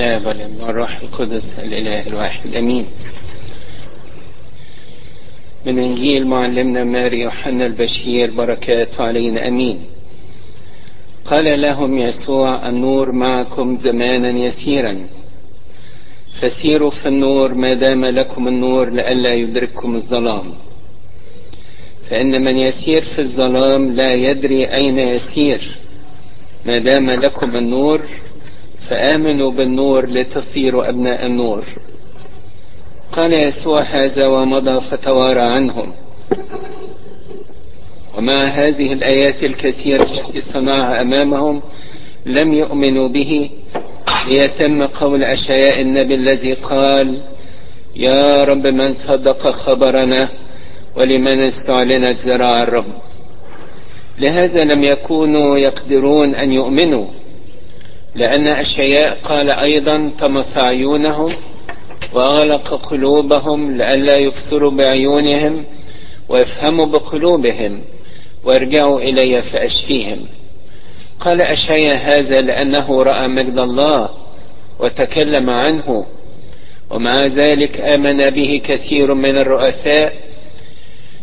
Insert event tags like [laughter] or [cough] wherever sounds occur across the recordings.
الآب والابن والروح القدس الإله الواحد أمين. من إنجيل معلمنا ماري يوحنا البشير بركات علينا أمين. قال لهم يسوع النور معكم زمانا يسيرا. فسيروا في النور ما دام لكم النور لئلا يدرككم الظلام. فإن من يسير في الظلام لا يدري أين يسير. ما دام لكم النور فآمنوا بالنور لتصيروا أبناء النور. قال يسوع هذا ومضى فتوارى عنهم. ومع هذه الآيات الكثيرة التي صنعها أمامهم لم يؤمنوا به ليتم قول أشعياء النبي الذي قال يا رب من صدق خبرنا ولمن استعلنت ذراع الرب. لهذا لم يكونوا يقدرون أن يؤمنوا. لأن أشعياء قال أيضا طمس عيونهم وأغلق قلوبهم لئلا يبصروا بعيونهم ويفهموا بقلوبهم وارجعوا إلي فأشفيهم. قال أشعياء هذا لأنه رأى مجد الله وتكلم عنه ومع ذلك آمن به كثير من الرؤساء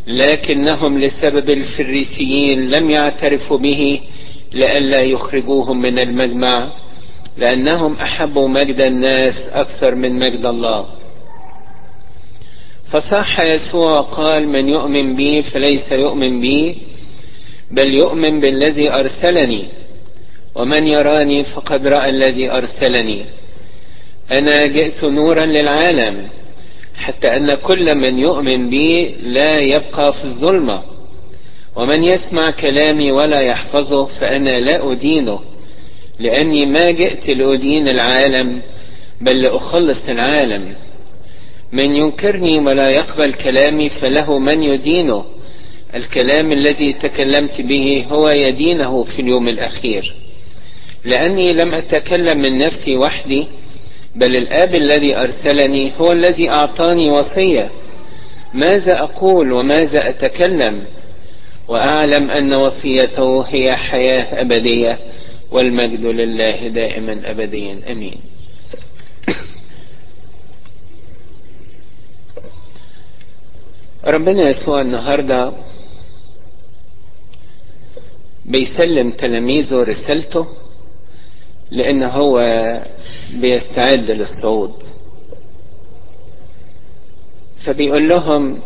لكنهم لسبب الفريسيين لم يعترفوا به لئلا يخرجوهم من المجمع لأنهم أحبوا مجد الناس أكثر من مجد الله. فصح يسوع قال من يؤمن بي فليس يؤمن بي بل يؤمن بالذي أرسلني ومن يراني فقد رأى الذي أرسلني. أنا جئت نورا للعالم حتى أن كل من يؤمن بي لا يبقى في الظلمة. ومن يسمع كلامي ولا يحفظه فأنا لا أدينه لأني ما جئت لأدين العالم بل لأخلص العالم. من ينكرني ولا يقبل كلامي فله من يدينه. الكلام الذي تكلمت به هو يدينه في اليوم الأخير. لأني لم أتكلم من نفسي وحدي بل الآب الذي أرسلني هو الذي أعطاني وصية. ماذا أقول وماذا أتكلم؟ وأعلم أن وصيته هي حياة أبدية والمجد لله دائما أبديا. أمين. ربنا يسوع النهاردة بيسلم تلاميذه رسالته لأن هو بيستعد للصعود. فبيقول لهم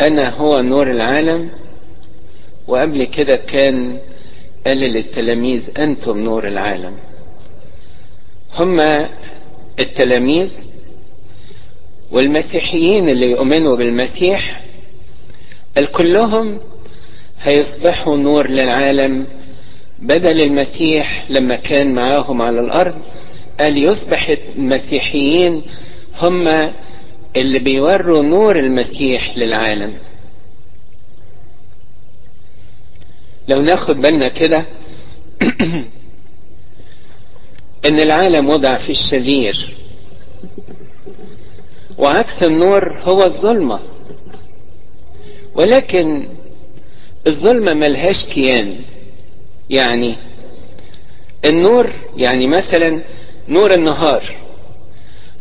أنا هو نور العالم وقبل كده كان قال للتلاميذ أنتم نور العالم. هما التلاميذ والمسيحيين اللي يؤمنوا بالمسيح الكلهم هيصبحوا نور للعالم بدل المسيح لما كان معاهم على الأرض. قال يصبح المسيحيين هم اللي بيوروا نور المسيح للعالم. لو ناخد بالنا كده [clears throat] إن العالم وضع في الشرير وعكس النور هو الظلمة. ولكن الظلمة ملهاش كيان. يعني النور يعني مثلا نور النهار.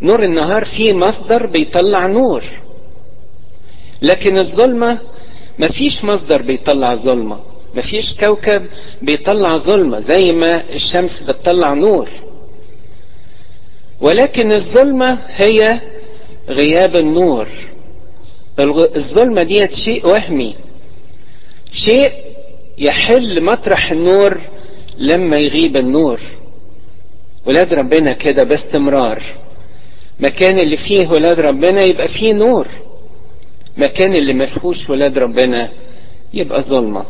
نور النهار فيه مصدر بيطلع نور. لكن الظلمة مفيش مصدر بيطلع ظلمة. مفيش كوكب بيطلع ظلمة زي ما الشمس بتطلع نور. ولكن الظلمة هي غياب النور. الظلمة ديت شيء وهمي. شيء يحل مطرح النور لما يغيب النور. ولاد ربنا كده باستمرار. مكان اللي فيه ولاد ربنا يبقى فيه نور. مكان اللي ما فيهوش ولاد ربنا يبقى ظلمة.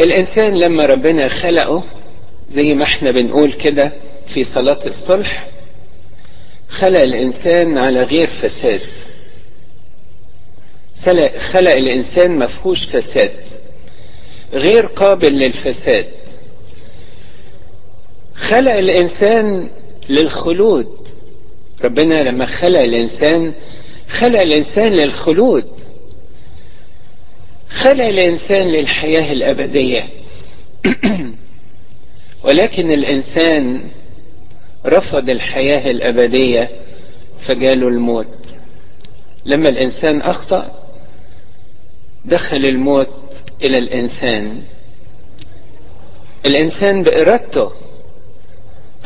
الإنسان لما ربنا خلقه زي ما إحنا بنقول كده في صلاة الصلح خلق الإنسان على غير فساد. خلق الإنسان مفهوش فساد غير قابل للفساد. خلق الإنسان للخلود. ربنا لما خلق الإنسان خلق الإنسان للخلود. خلق الإنسان للحياة الأبدية. [clears throat] ولكن الإنسان رفض الحياة الأبدية فجاله الموت. لما الإنسان أخطأ دخل الموت إلى الإنسان. الإنسان بإرادته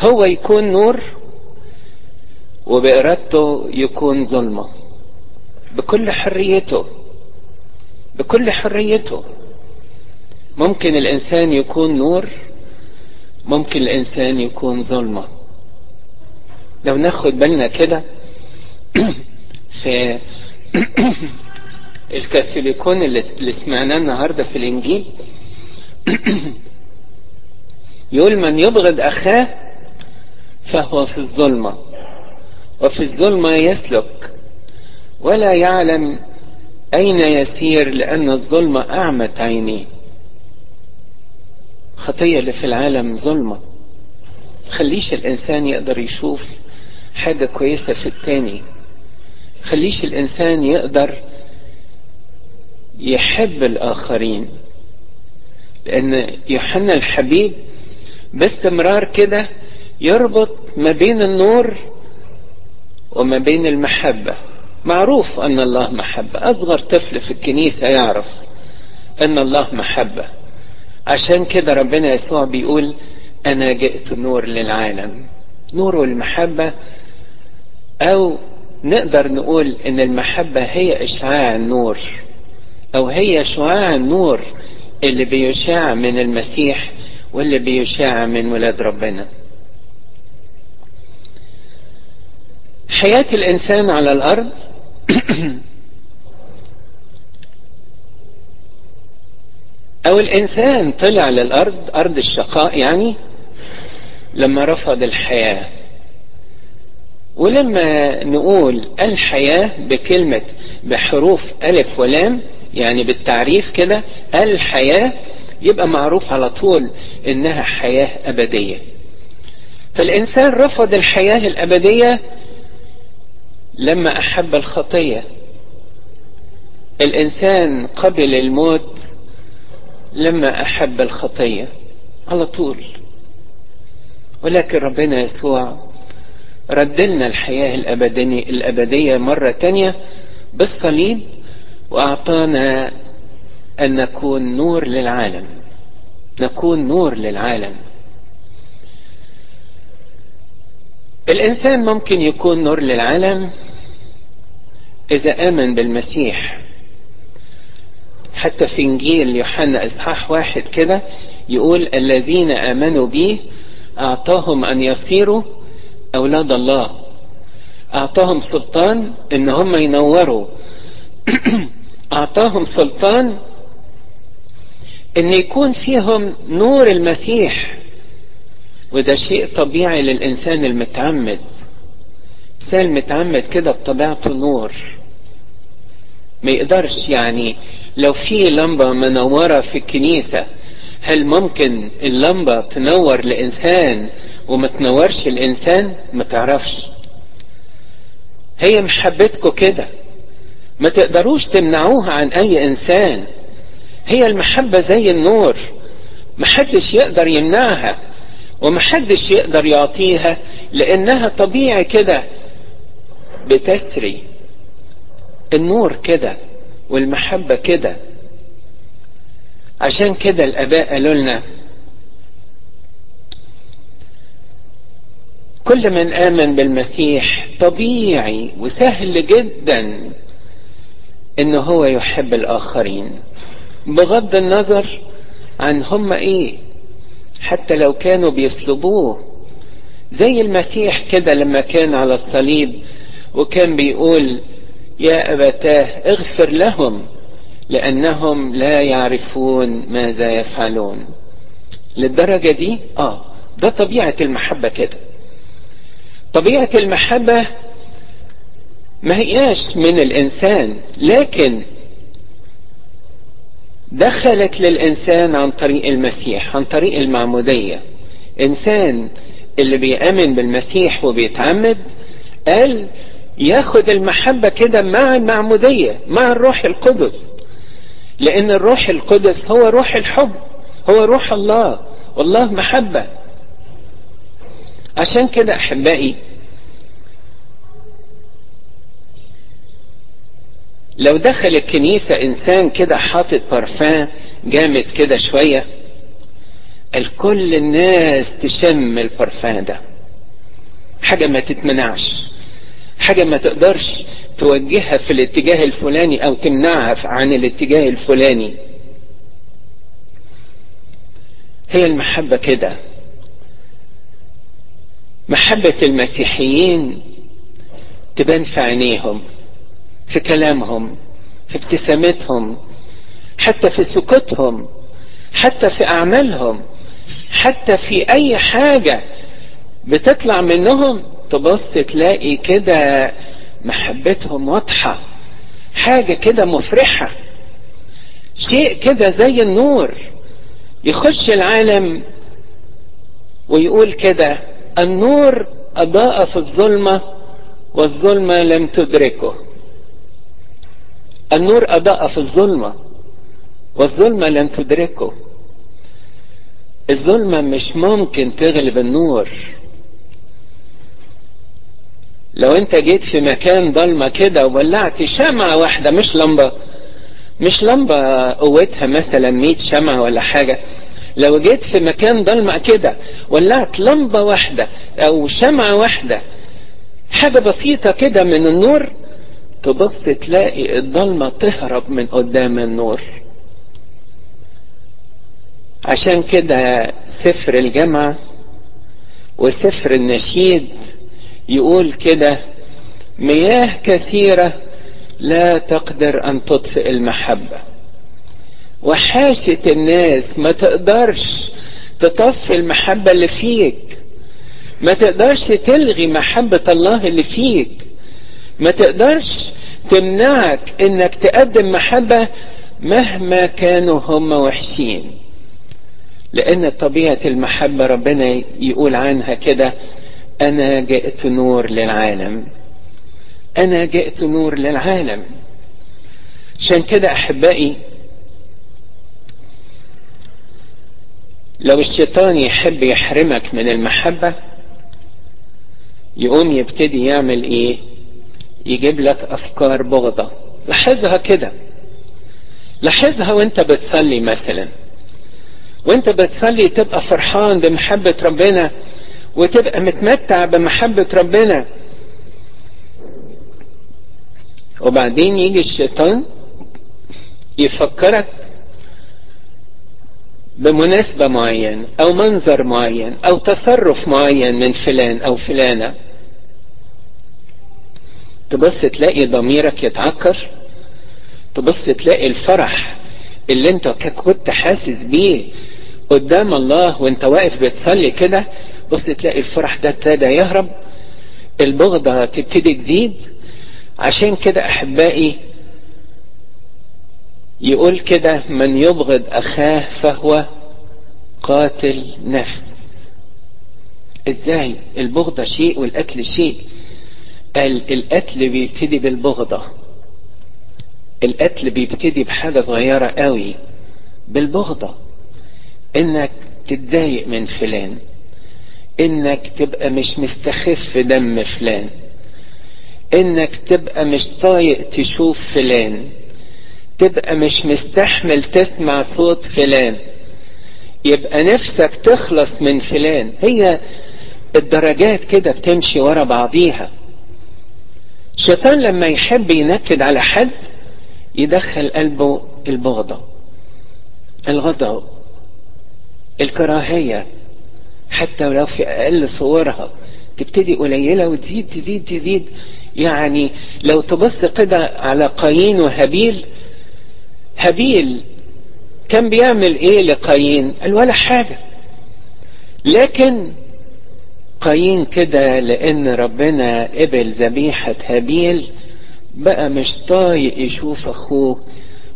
هو يكون نور وبإرادته يكون ظلمة بكل حريته. بكل حريته. ممكن الإنسان يكون نور ممكن الإنسان يكون ظلمة. لو ناخد بالنا كده [clears throat] في [clears throat] الكاثوليكون اللي سمعناه النهارده في الإنجيل [clears throat] يقول من يبغض أخاه فهو في الظلمة وفي الظلمة يسلك ولا يعلم أين يسير؟ لأن الظلمة أعمت عينيه خطية اللي في العالم ظلمة. خليش الإنسان يقدر يشوف حاجة كويسة في التاني. خليش الإنسان يقدر يحب الآخرين. لأن يوحنا الحبيب باستمرار كده يربط ما بين النور وما بين المحبة. معروف أن الله محبة. أصغر طفل في الكنيسة يعرف أن الله محبة. عشان كده ربنا يسوع بيقول أنا جئت نور للعالم. نور المحبة أو نقدر نقول إن المحبة هي إشعاع النور أو هي شعاع النور اللي بيشاع من المسيح واللي بيشاع من ولاد ربنا. حياة الإنسان على الأرض أو الإنسان طلع للأرض أرض الشقاء يعني لما رفض الحياة. ولما نقول الحياة بكلمة بحروف ألف ولام يعني بالتعريف كده الحياة يبقى معروف على طول إنها حياة أبدية. فالإنسان رفض الحياة الأبدية لما أحب الخطية. الإنسان قبل الموت لما أحب الخطية. على طول. ولكن ربنا يسوع ردلنا الحياة الأبدية, الأبدية مرة تانية بالصليب وأعطانا أن نكون نور للعالم. نكون نور للعالم. الإنسان ممكن يكون نور للعالم إذا آمن بالمسيح حتى في إنجيل يوحنا إصحاح واحد كده يقول الذين آمنوا به أعطاهم أن يصيروا أولاد الله. أعطاهم سلطان إن هم ينوروا. [clears throat] أعطاهم سلطان إن يكون فيهم نور المسيح. وده شيء طبيعي للإنسان المتعمد. إنسان المتعمد كده بطبيعته نور. ما يقدرش يعني. لو في لمبة منورة في الكنيسة هل ممكن اللمبة تنور لإنسان وما تنورش الإنسان؟ ما تعرفش. هي محبتكم كده. ما تقدروش تمنعوها عن أي إنسان. هي المحبة زي النور. محدش يقدر يمنعها ومحدش يقدر يعطيها لأنها طبيعي كده. بتسري. النور كده والمحبة كده. عشان كده الآباء قالوا لنا كل من آمن بالمسيح طبيعي وسهل جدا إنه هو يحب الآخرين. بغض النظر عن هم إيه حتى لو كانوا بيصلبوه زي المسيح كده لما كان على الصليب وكان بيقول يا أبتاه اغفر لهم لأنهم لا يعرفون ماذا يفعلون. للدرجة دي؟ آه ده طبيعة المحبة كده. طبيعة المحبة ما هياش من الإنسان لكن دخلت للإنسان عن طريق المسيح عن طريق المعمودية. إنسان اللي بيأمن بالمسيح وبيتعمد قال ياخد المحبة كده مع المعمودية مع الروح القدس. لأن الروح القدس هو روح الحب هو روح الله. والله محبة. عشان كده أحبائي لو دخل الكنيسة إنسان كده حاطط برفان جامد كده شوية الكل الناس تشم البرفان ده. حاجة ما تتمنعش. حاجة ما تقدرش توجهها في الاتجاه الفلاني أو تمنعها عن الاتجاه الفلاني. هي المحبة كده. محبة المسيحيين تبان في عينيهم في كلامهم في ابتسامتهم حتى في سكوتهم حتى في أعمالهم حتى في أي حاجة بتطلع منهم تبص تلاقي كده محبتهم واضحة حاجة كده مفرحة شيء كده زي النور يخش العالم ويقول كده النور أضاء في الظلمة والظلمة لم تدركه. النور أضاء في الظلمة والظلمة لم تدركه. الظلمة مش ممكن تغلب النور. لو انت جيت في مكان ضلمة كده وولعت شمعة واحدة مش لمبة. مش لمبة قوتها مثلا 100 شمعة ولا حاجة. لو جيت في مكان ضلمة كده ولعت لمبة واحدة أو شمعة واحدة حاجة بسيطة كده من النور تبص تلاقي الضلمة تهرب من قدام النور. عشان كده سفر الجامعة وسفر النشيد يقول كده مياه كثيرة لا تقدر أن تطفئ المحبة وحاشة الناس ما تقدرش تطفي المحبة اللي فيك ما تقدرش تلغي محبة الله اللي فيك ما تقدرش تمنعك إنك تقدم محبة مهما كانوا هم وحشين. لأن طبيعة المحبة ربنا يقول عنها كده أنا جئت نور للعالم. أنا جئت نور للعالم. عشان كده أحبائي لو الشيطان يحب يحرمك من المحبة يقوم يبتدي يعمل إيه؟ يجيب لك أفكار بغضة. لاحظها كده. لاحظها وأنت بتصلي مثلا. وأنت بتصلي تبقى فرحان بمحبة ربنا وتبقى متمتع بمحبة ربنا. وبعدين يجي الشيطان يفكرك بمناسبة معينة أو منظر معين أو تصرف معين من فلان أو فلانة. تبص تلاقي ضميرك يتعكر. تبص تلاقي الفرح اللي انت كنت حاسس بيه قدام الله وانت واقف بتصلي كده بص تلاقي الفرح ده ابتدى يهرب البغضة تبتدي تزيد. عشان كده أحبائي يقول كده من يبغض أخاه فهو قاتل نفس. إزاي؟ البغضة شيء والقتل شيء. قال القتل بيبتدي بالبغضة. القتل بيبتدي بحاجة صغيرة قوي بالبغضة. إنك تتضايق من فلان. إنك تبقى مش مستخف دم فلان. إنك تبقى مش طايق تشوف فلان. تبقى مش مستحمل تسمع صوت فلان. يبقى نفسك تخلص من فلان. هي الدرجات كده بتمشي ورا بعضيها. الشيطان لما يحب ينكد على حد يدخل قلبه البغضة الغضب الكراهية. حتى ولو في أقل صورها تبتدي قليلة وتزيد تزيد تزيد. يعني لو تبص كده على قايين وهابيل هابيل كان بيعمل إيه لقايين؟ قال ولا حاجة. لكن قايين كده لأن ربنا قبل ذبيحة هابيل بقى مش طايق يشوف أخوه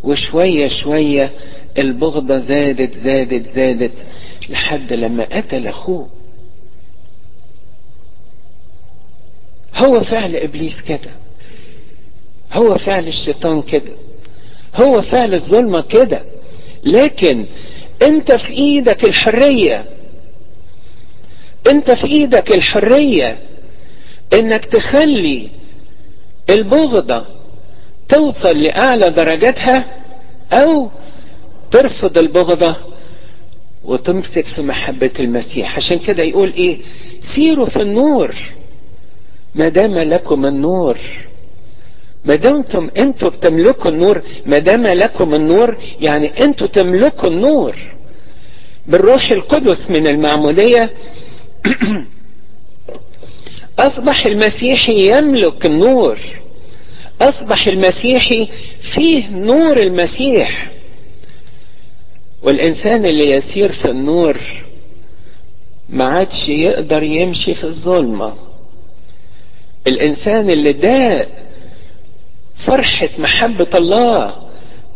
وشوية شوية البغضة زادت زادت زادت. لحد لما قتل أخوه. هو فعل إبليس كده. هو فعل الشيطان كده. هو فعل الظلمة كده. لكن أنت في إيدك الحرية. أنت في إيدك الحرية إنك تخلي البغضة توصل لأعلى درجاتها أو ترفض البغضة. وتمسك في محبة المسيح. عشان كده يقول إيه؟ سيروا في النور. ما دام لكم النور. ما دمتم أنتوا بتملكوا النور ما دام لكم النور يعني أنتوا تملكوا النور. بالروح القدس من المعمودية [clears throat] أصبح المسيحي يملك النور. أصبح المسيحي فيه نور المسيح. والإنسان اللي يسير في النور ما عادش يقدر يمشي في الظلمة. الإنسان اللي ده فرحة محبة الله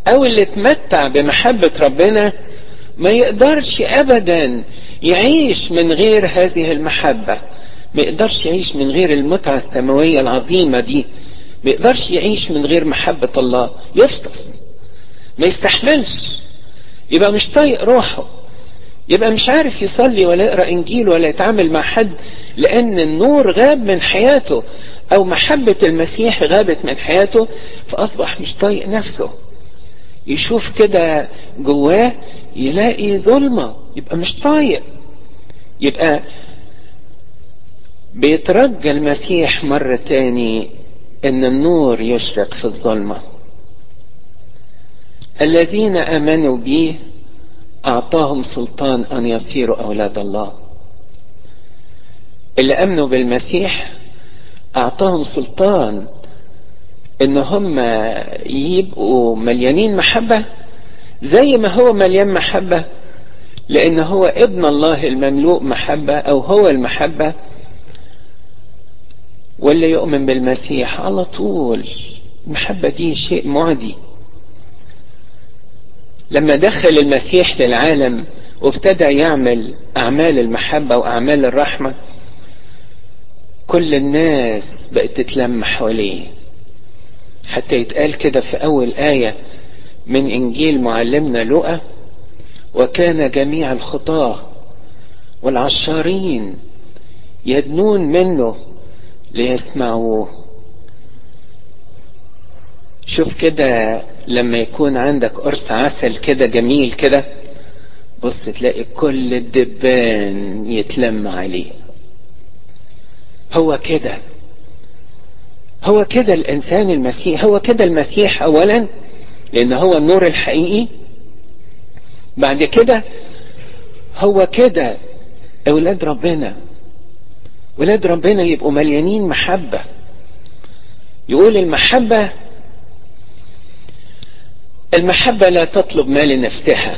أو اللي اتمتع بمحبة ربنا ما يقدرش أبدا يعيش من غير هذه المحبة. ما يقدرش يعيش من غير المتعة السماوية العظيمة دي. ما يقدرش يعيش من غير محبة الله. يفطس ما يستحملش. يبقى مش طايق روحه. يبقى مش عارف يصلي ولا يقرأ إنجيل ولا يتعامل مع حد لأن النور غاب من حياته أو محبة المسيح غابت من حياته فأصبح مش طايق نفسه. يشوف كده جواه يلاقي ظلمة يبقى مش طايق. يبقى بيترجى المسيح مرة تاني إن النور يشرق في الظلمة. الذين آمنوا به أعطاهم سلطان أن يصيروا أولاد الله. اللي امنوا بالمسيح أعطاهم سلطان إن هم يبقوا مليانين محبة زي ما هو مليان محبة لأن هو ابن الله المملوء محبة أو هو المحبة. واللي يؤمن بالمسيح على طول المحبة دي شيء معدي. لما دخل المسيح للعالم وابتدى يعمل أعمال المحبة وأعمال الرحمة كل الناس بقت تتلم حواليه. حتى يتقال كده في أول آية من إنجيل معلمنا لؤى وكان جميع الخطاة والعشارين يدنون منه ليسمعوه. شوف كده لما يكون عندك قرص عسل كده جميل كده بص تلاقي كل الدبان يتلم عليه. هو كده هو كده الإنسان المسيح هو كده المسيح اولا لأن هو النور الحقيقي. بعد كده هو كده أولاد ربنا. ولاد ربنا يبقوا مليانين محبة. يقول المحبة المحبة لا تطلب ما لنفسها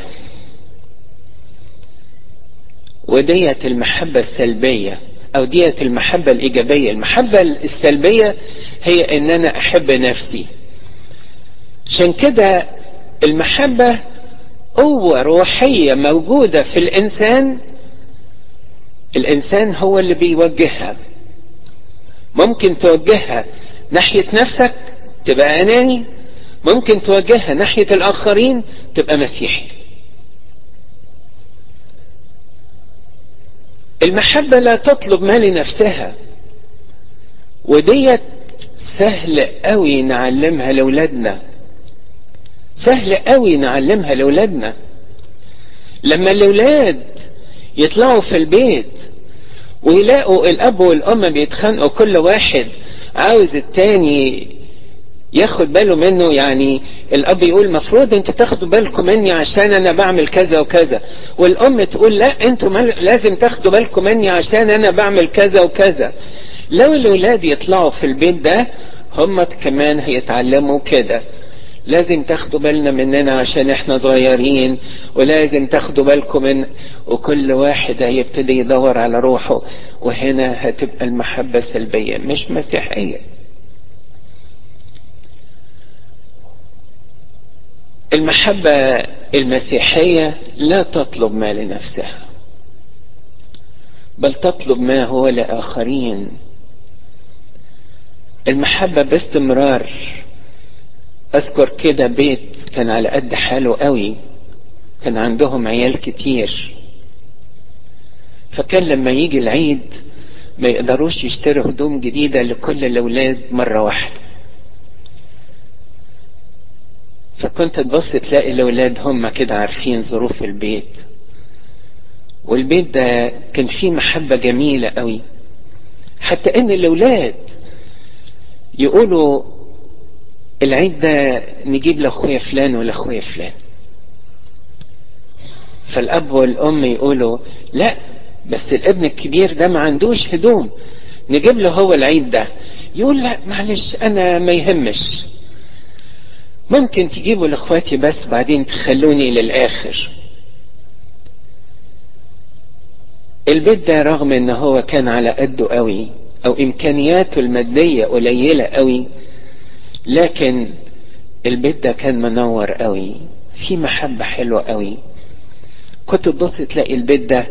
وديت المحبة السلبية أو ديت المحبة الإيجابية. المحبة السلبية هي إن أنا أحب نفسي. عشان كده المحبة قوة روحية موجودة في الإنسان. الإنسان هو اللي بيوجهها. ممكن توجهها ناحية نفسك تبقى أناني ممكن توجهها ناحية الآخرين تبقى مسيحي المحبة لا تطلب ما لنفسها وديت سهل قوي نعلمها لأولادنا. سهل قوي نعلمها لأولادنا. لما الأولاد يطلعوا في البيت ويلاقوا الأب والأم بيتخانقوا كل واحد عاوز التاني ياخد باله منه يعني الأب يقول مفروض أنتوا تاخدوا بالكم مني عشان أنا بعمل كذا وكذا. والأم تقول لا أنتوا لازم تاخدوا بالكم مني عشان أنا بعمل كذا وكذا. لو الأولاد يطلعوا في البيت ده هم كمان هيتعلموا كده. لازم تاخدوا بالنا مننا عشان إحنا صغيرين ولازم تاخدوا بالكم من وكل واحد هيبتدي يدور على روحه. وهنا هتبقى المحبة سلبية مش مسيحية. المحبة المسيحية لا تطلب ما لنفسها بل تطلب ما هو لآخرين. المحبة باستمرار أذكر كده بيت كان على قد حاله قوي كان عندهم عيال كتير. فكان لما يجي العيد ما يقدروش يشتروا هدوم جديدة لكل الأولاد مرة واحدة. فكنت تبص تلاقي الأولاد هم كده عارفين ظروف البيت. والبيت ده كان فيه محبة جميلة قوي. حتى إن الأولاد يقولوا العيد ده نجيب لأخويا فلان ولأخويا فلان. فالأب والأم يقولوا لا بس الابن الكبير ده ما عندوش هدوم نجيب له هو العيد ده. يقول لا معلش أنا ما يهمش. ممكن تجيبوا لاخواتي بس بعدين تخلوني للاخر البيت ده رغم إن هو كان على قده قوي أو إمكانياته المادية قليلة قوي لكن البيت ده كان منور قوي في محبة حلوة قوي. كنت تبص تلاقي البيت ده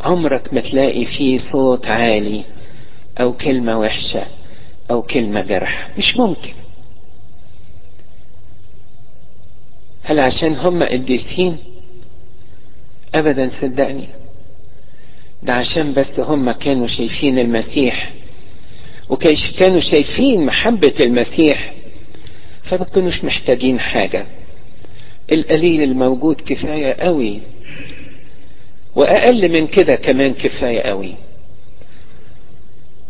عمرك ما تلاقي فيه صوت عالي أو كلمة وحشة أو كلمة جرح. مش ممكن. هل عشان هم قديسين؟ ابدا صدقني. ده عشان بس هم كانوا شايفين المسيح. وكانوا شايفين محبة المسيح فما كانوش محتاجين حاجة. القليل الموجود كفاية قوي وأقل من كده كمان كفاية قوي.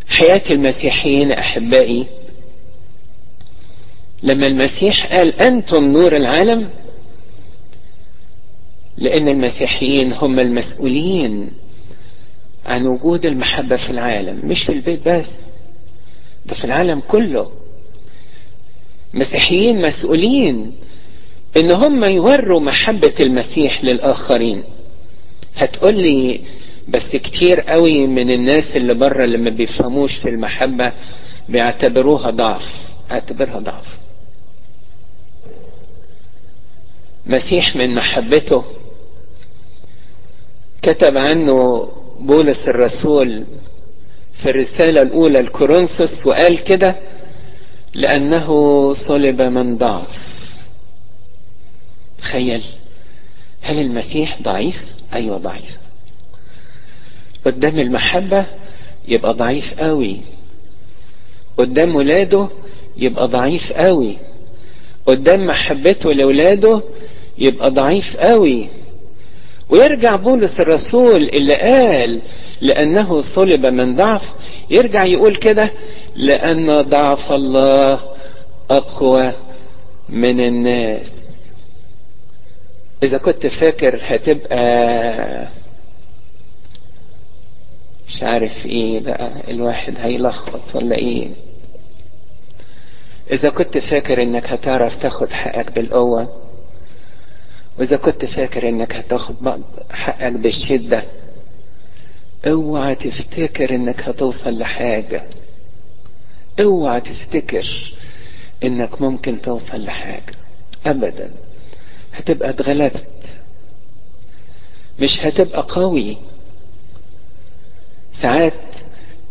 حياة المسيحيين أحبائي لما المسيح قال أنتم نور العالم لأن المسيحيين هم المسؤولين عن وجود المحبة في العالم مش في البيت بس ده في العالم كله. مسيحيين مسؤولين إن هم يوروا محبة المسيح للآخرين. هتقول لي بس كتير قوي من الناس اللي بره اللي ما بيفهموش في المحبة بيعتبروها ضعف أعتبرها ضعف. مسيح من محبته كتب عنه بولس الرسول في الرسالة الأولى لكورنثوس وقال كده لأنه صلب من ضعف. تخيل هل المسيح ضعيف؟ أيوة ضعيف. قدام المحبة يبقى ضعيف قوي. قدام ولاده يبقى ضعيف قوي. قدام محبته لولاده يبقى ضعيف قوي. ويرجع بولس الرسول اللي قال لأنه صلب من ضعف يرجع يقول كده لأن ضعف الله أقوى من الناس. إذا كنت فاكر هتبقى مش عارف إيه بقى الواحد هيلخبط ولا إيه. إذا كنت فاكر إنك هتعرف تاخد حقك بالقوة وإذا كنت فاكر إنك هتاخد حقك بالشدة اوعى تفتكر إنك هتوصل لحاجة. اوعى تفتكر إنك ممكن توصل لحاجة. أبدا. هتبقى اتغلبت. مش هتبقى قوي. ساعات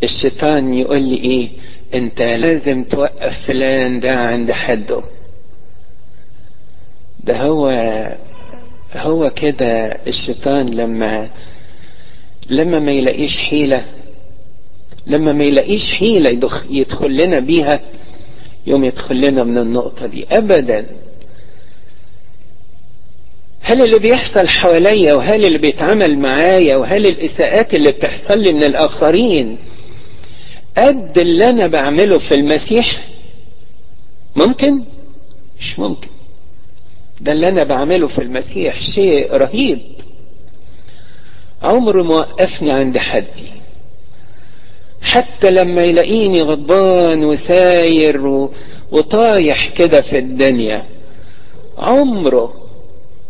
الشيطان يقول لي إيه؟ أنت لازم توقف فلان ده عند حده. ده هو هو كده الشيطان لما لما ما يلاقيش حيلة لما ما يلاقيش حيلة يدخل لنا بيها يوم يدخل لنا من النقطة دي أبدا. هل اللي بيحصل حواليا وهل اللي بيتعمل معايا وهل الإساءات اللي بتحصل لي من الآخرين قد اللي أنا بعمله في المسيح؟ ممكن؟ مش ممكن. ده اللي أنا بعمله في المسيح شيء رهيب. عمره ما وقفني عند حدي حتى لما يلاقيني غضبان وساير. وطايح كده في الدنيا عمره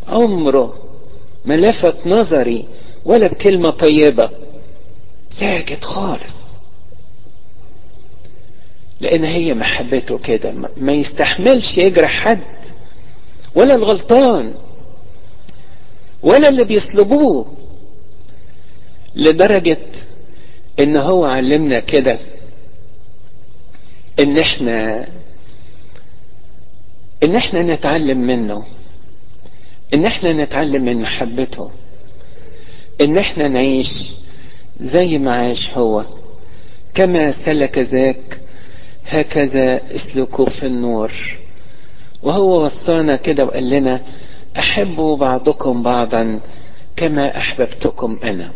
عمره ما لفت نظري ولا بكلمة طيبة. ساكت خالص. لأن هي محبته كده ما يستحملش يجرح حد. ولا الغلطان ولا اللي بيصلبوه لدرجة إن هو علمنا كده إن إحنا إن إحنا نتعلم منه إن إحنا نتعلم من محبته إن إحنا نعيش زي ما عاش هو كما سلك ذاك هكذا اسلكوا في النور. وهو وصانا كده وقال لنا احبوا بعضكم بعضا كما أحببتكم أنا.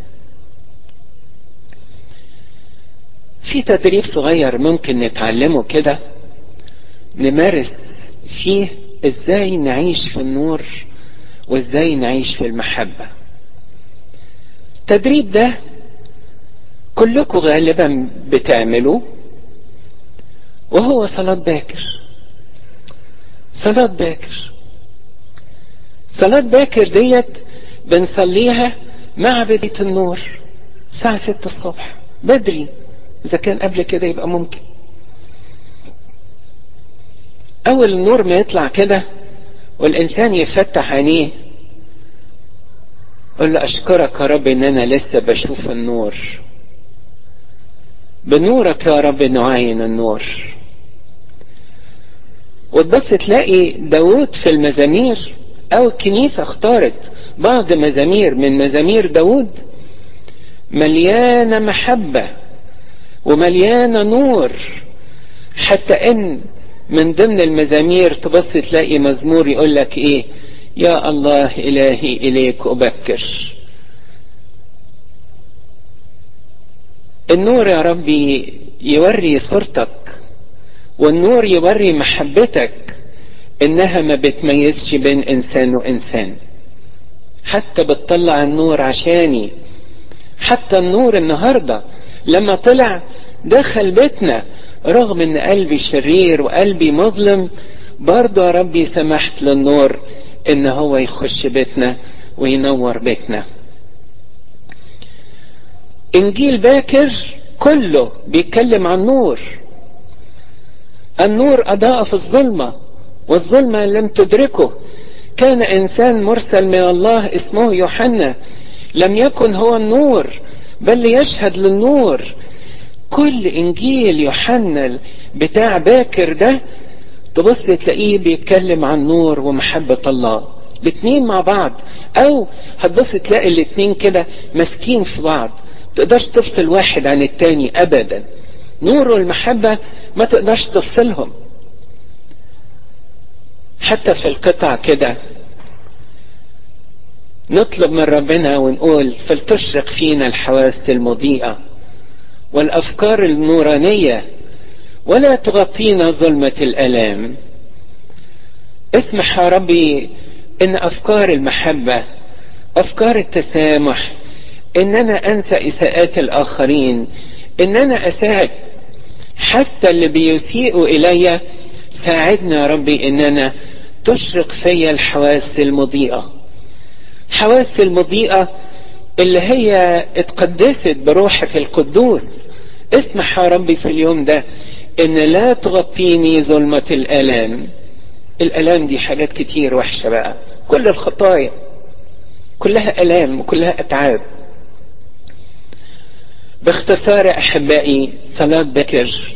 في تدريب صغير ممكن نتعلمه كده نمارس فيه إزاي نعيش في النور وإزاي نعيش في المحبة. التدريب ده كلكم غالبا بتعملوه وهو صلاة باكر. صلاة باكر. صلاة باكر ديت بنصليها مع بداية النور الساعة ستة الصبح بدري إذا كان قبل كده يبقى ممكن. أول النور ما يطلع كده والإنسان يفتح عينيه قل له أشكرك يا رب إن أنا لسه بشوف النور. بنورك يا رب نعاين النور. وتبص تلاقي داود في المزامير أو الكنيسة اختارت بعض مزامير من مزامير داود مليانة محبة ومليانة نور حتى إن من ضمن المزامير تبص تلاقي مزمور يقول لك إيه؟ يا الله إلهي إليك أبكر. النور يا ربي يوري صورتك. والنور يوري محبتك إنها ما بتميزش بين إنسان وإنسان. حتى بتطلع النور عشاني. حتى النور النهارده لما طلع دخل بيتنا رغم إن قلبي شرير وقلبي مظلم برضه يا ربي سمحت للنور إن هو يخش بيتنا وينور بيتنا. إنجيل باكر كله بيتكلم عن نور. النور أضاء في الظلمة والظلمة لم تدركه. كان إنسان مرسل من الله اسمه يوحنا. لم يكن هو النور بل يشهد للنور. كل إنجيل يوحنا بتاع باكر ده تبص تلاقيه بيتكلم عن نور ومحبة الله. الاتنين مع بعض. أو هتبص تلاقي الاتنين كده ماسكين في بعض. تقدرش تفصل واحد عن التاني ابدا. نور والمحبة ما تقدرش تفصلهم. حتى في القطع كده. نطلب من ربنا ونقول فلتشرق فينا الحواس المضيئة والأفكار النورانية ولا تغطينا ظلمة الألام اسمح يا ربي إن أفكار المحبة أفكار التسامح إن أنا أنسى إساءات الآخرين إن أنا أساعد حتى اللي بيسيئوا إلي ساعدنا يا ربي إن أنا تشرق فيا الحواس المضيئة. حواس المضيئة اللي هي اتقدست بروحك القدوس. اسمح يا ربي في اليوم ده إن لا تغطيني ظلمة الألام. الألام دي حاجات كتير وحشة بقى. كل الخطايا كلها ألام وكلها أتعاب. باختصار أحبائي صلاة بكر.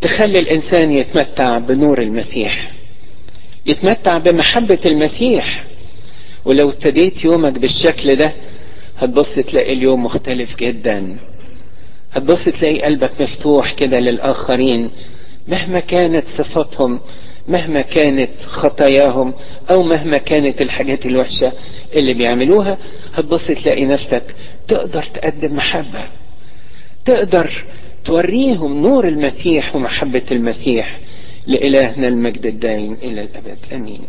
تخلي الإنسان يتمتع بنور المسيح. يتمتع بمحبة المسيح. ولو ابتديت يومك بالشكل ده هتبص تلاقي اليوم مختلف جدا. هتبص تلاقي قلبك مفتوح كده للآخرين مهما كانت صفاتهم مهما كانت خطاياهم أو مهما كانت الحاجات الوحشة اللي بيعملوها هتبص تلاقي نفسك تقدر تقدم محبة. تقدر توريهم نور المسيح ومحبة المسيح لإلهنا المجد الدائم إلى الأبد. أمين.